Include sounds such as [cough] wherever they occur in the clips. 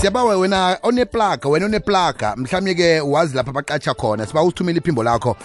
siyabawa wena oneplaga wena oneplaga mhlawumbe ke wazi lapha baqatsha khona. Siba usithumela iphimbo lakho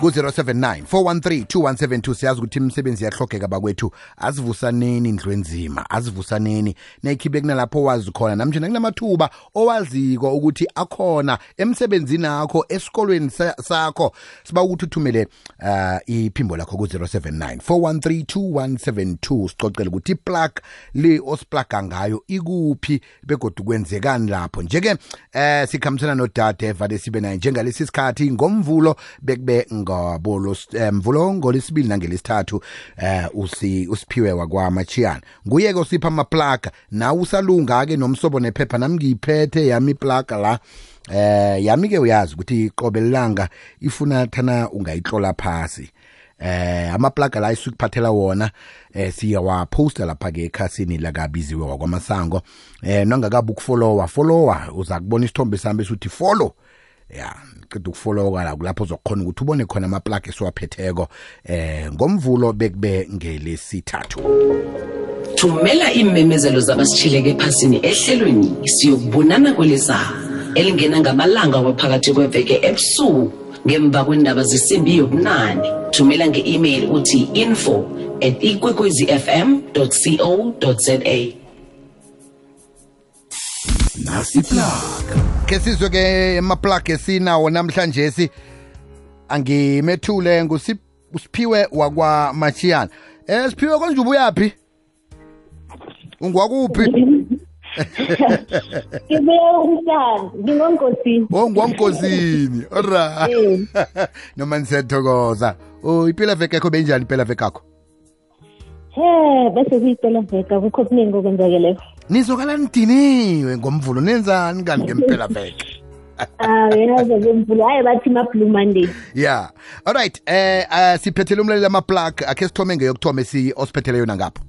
ku-079 413 2172 siyazi ukuthi imisebenzi iyahlogeka bakwethu. Asivusaneni indlu enzima asivusaneni nayikhibe kunalapho wazi khona. Namnje nakunamathuba owaziko ukuthi akhona emsebenzini akho esikolweni sakho siba ukuthi uthumele uh, iphimbo lakho ku-079 413 2172 sicocele ukuthi iplug le osiplaga ngayo ikuphi begodwa kwenzekani lapho. Njeke eh sikhambisana nodade evale sibe naye njengalesi sikhathi. Ngomvulo bekube ngabolo mvulo ngolesibili nangelesithathu eh usi usiphiwe wakwamachiyana nguye ke usipha amaplaga. Nawe usalunga ke nomsobo nephepha nami ngiyiphethe yami iplaga la. Eh yami ke uyazi ukuthi qobe lilanga ifuna thana ungayitlola phasi. Eh amaplaga la isukuphathela wona eh siyawaposta lapha ke ekhasini lakabiziwe wakwamasango. Eh nangakabe ukufollowa followa uza kubona isithombe sami esithi follow. Ya qeda ukufollowa la kulapho uzokhona ukuthi ubone khona amaplug esiwaphetheko eh ngomvulo bekube ngelesithathu. Thumela iimemezelo zabasitshileke ephasini ehlelweni siyokubonana kweliza elingena ngamalanga waphakathi kweveke ebusuku ngemva kwendaba zesimbi yobunane. Thumela nge-email uthi info at ikwekwezifm co za nasiplaga ke sizwe ke amaplug esinawo namhlanje si angimethule ngusiphiwe wakwamachiyana eh siphiwe konje ubuyaphi ungwakuphi Ngibuya umhlanga, ngingongosini. Oh ngwamkosini. Alright. [laughs] Noma nisiyathokoza. Oh impela veke yakho benjani impela veke yakho? He, bese kuyicela veka kukho kuningi okwenzakeleyo. Nizokala nidiniwe ngomvulo nenzani kani ngempela veke? Ah, yazi ngomvulo hayi bathi ma blue monday. Yeah. Alright, eh uh, siphethele umlaleli ama plug akhe sithome ngeyokuthoma osiphethele yona ngapho.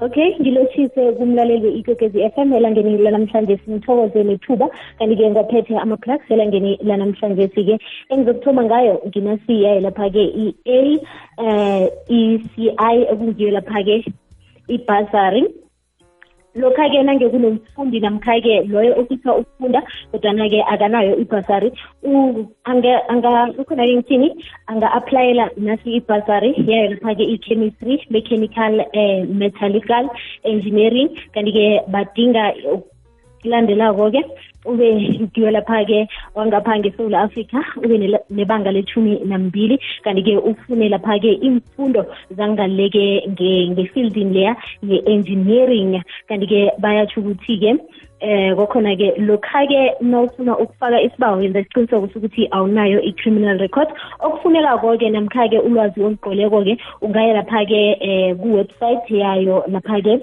Okay, ngilotshise kumlaleli we-ikokezi f m elangeni lanamhlanje simthokoze nethuba kanti-ke ngaphethe ama-plugs elangeni lanamhlanje ke engizokuthoma ngayo nginasiyayo lapha-ke i-a um i-c i ekungiyo lapha-ke ibhasari lokha-ke nange kunomfundi namkha-ke loyo ofisa ukufunda kodwana-ke akanayo ibhasari. Ukhona-ke ngithini anga-aplayela nasi ibhasari yayo lapha-ke i-chemistry mechanical um metallical engineering. Kanti-ke badinga kulandelako-ke ube ngiwe lapha-ke wangapha ngesouth africa ube nebanga lethumi nambili. Kanti-ke ufune lapha-ke imfundo zangaleke ngefieldini leya ye-engineering kanti-ke bayatsho ukuthi-ke eh kokhona-ke lokha-ke nawufuna ukufaka isibawo yenza isiqiniseko sokuthi awunayo i-criminal record. Okufunekako-ke namkha-ke ulwazi olugqoleko-ke ungaya lapha-ke um kuwebsite yayo lapha-ke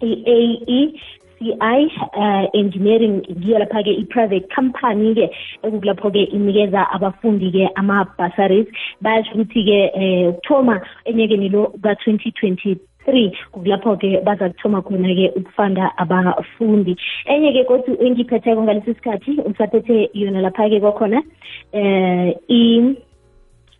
i-ae CI uh, engineering ngiyo lapha-ke i-private company-ke ekukulapho-ke inikeza abafundi-ke ama-bursaries. Bayasho ukuthi-ke um ukuthoma enyakeni lo ka-twenty twenty three kulapho-ke baza kuthoma khona-ke ukufanda abafundi. Enye-ke kodwa engiphetheko ngalesi sikhathi usaphethe yona lapha-ke kwakhona um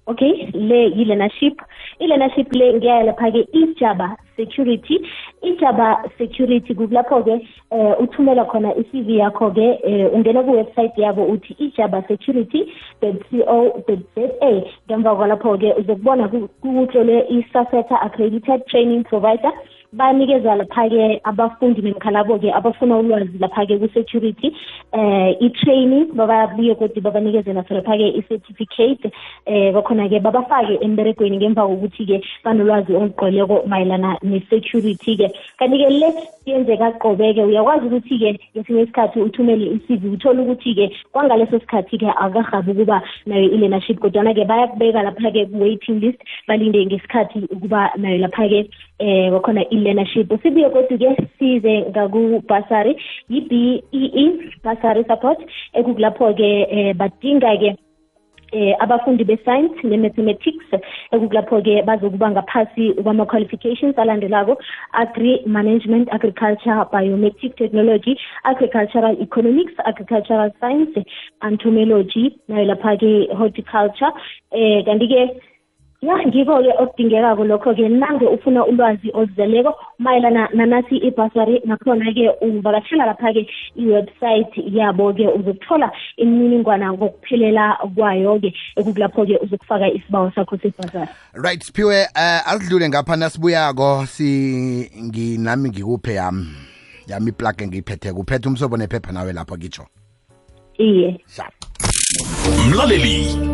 okay le yi-learnership. I-learnership le ngiyaya lapha-ke ijaba security ijaba security kulapho-ke um uthumela khona i-cv yakho-ke um ungena kuwebsite yabo uthi ijaba security co za. Ngemva kwalapho-ke uzokubona kutlole i-saseta accredited training provider. Banikeza lapha-ke abafundi nemkhalabo-ke abafuna ulwazi lapha-ke ku-security eh i-training bababuye kodwa babanikeze naso lapha-ke i-certificate eh bakhona-ke babafake emberegweni ngemva kokuthi-ke banolwazi olugqoleko mayelana ne-security-ke. Kanti-ke le yenzeka qobe-ke uyakwazi ukuthi-ke ngesinye isikhathi uthumele i-cv uthole ukuthi-ke kwangaleso sikhathi-ke akahabi ukuba nayo i-learnership kodwana-ke bayakubeka lapha-ke ku-waiting list balinde ngesikhathi ukuba nayo lapha-ke eh bakhona i-learnership. Sibuye kodwa-ke size ngakubhasari yi-b e e basari support ekukulapho-ke um badinga-ke eh abafundi be-science ne-mathematics ekukulapho-ke bazokuba ngaphasi kwama-qualifications alandelako agri management agriculture biometric technology agricultural economics agricultural science entomology nayo lapha-ke horticulture eh kanti-ke ya ngiko-ke okudingekako lokho-ke nange ufuna ulwazi oluzeleko mayelana nanasi ibhasari nakhona-ke uvakatshela lapha-ke iwebsite yabo-ke. Uzokuthola imininingwana ngokuphelela kwayo-ke ekukulapho-ke uzokufaka isibawo sakho sebasari right siphiwe uh, asidlule ngapha nasibuyako. Si nginami ngikuphe yami. Yami iplug engiyiphetheko. Kuphethe umsobo nephepha nawe lapho kitsho iye. Mlaleli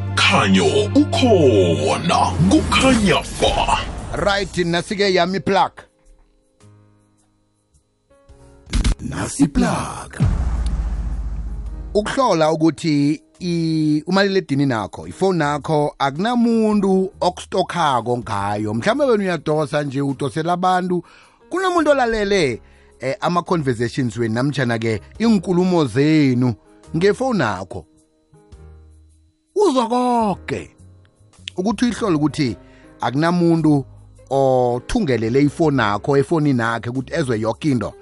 Umkhanyo ukhona kukhanya fa right nasike yami plug. Nasi plug. Ukuhlola ukuthi i- umaliledini nakho ifoni nakho akunamuntu okustokhako ngayo. Mhlawumbe wena uyadosa nje udosela abantu. Kunomuntu olalele eh, ama-conversations wenu namtshana-ke inkulumo zenu ngefoni nakho uzwa konke ukuthi uyihlole ukuthi akunamuntu othungelele ifoni nakho efonini yakhe ukuthi ezwe yonke into.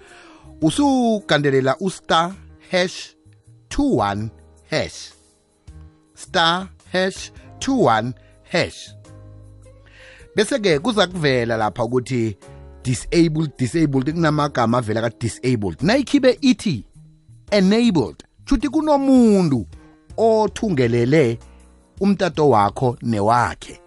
Usugandelela ustar hash 21 hash. Star hash 21 hash. Bese-ke kuza kuvela lapha ukuthi disabled disabled kunamagama avela ka-disabled. Nayikhibe ithi enabled shuthi kunomuntu othungelele umtato wakho newakhe.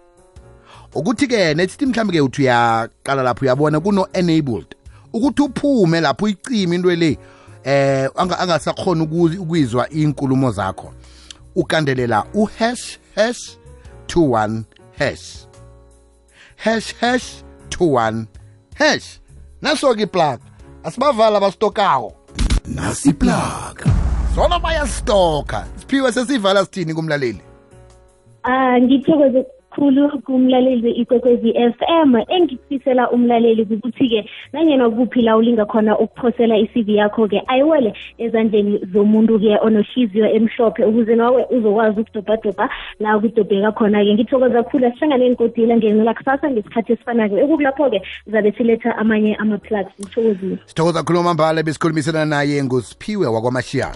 Ukuthi-ke nethi mhlawumbe-ke uthi uyaqala lapho uyabona kuno-enabled ukuthi uphume lapho uyicime into le eh anga- angasakhona ukuyizwa inkulumo zakho. Ukandelela uhash hash 21 hash. Hash hash 21 hash. Naso-ke iplug asibavala abasitokako. Nasi plug sona bayasitoka. Siphiwe sesivala sithini kumlaleli? Ah ngithokoze khulu kumlaleli ikwekwezi FM engikufisela umlaleli ukuthi-ke nanyena kuphi la ulinga khona ukuphosela i-CV yakho-ke ayiwele ezandleni zomuntu-ke onohliziyo emhlophe ukuze nawe uzokwazi ukudobhadobha la kudobheka khona-ke ngithokoza kakhulu asihlangane kodila ngenela kusasa ngesikhathi esifana ke ekukulapho-ke zabe siletha amanye ama-plugs ngithokozile sithokoza khuluma mambala besikhulumisana naye ngusiphiwe wakwamashiya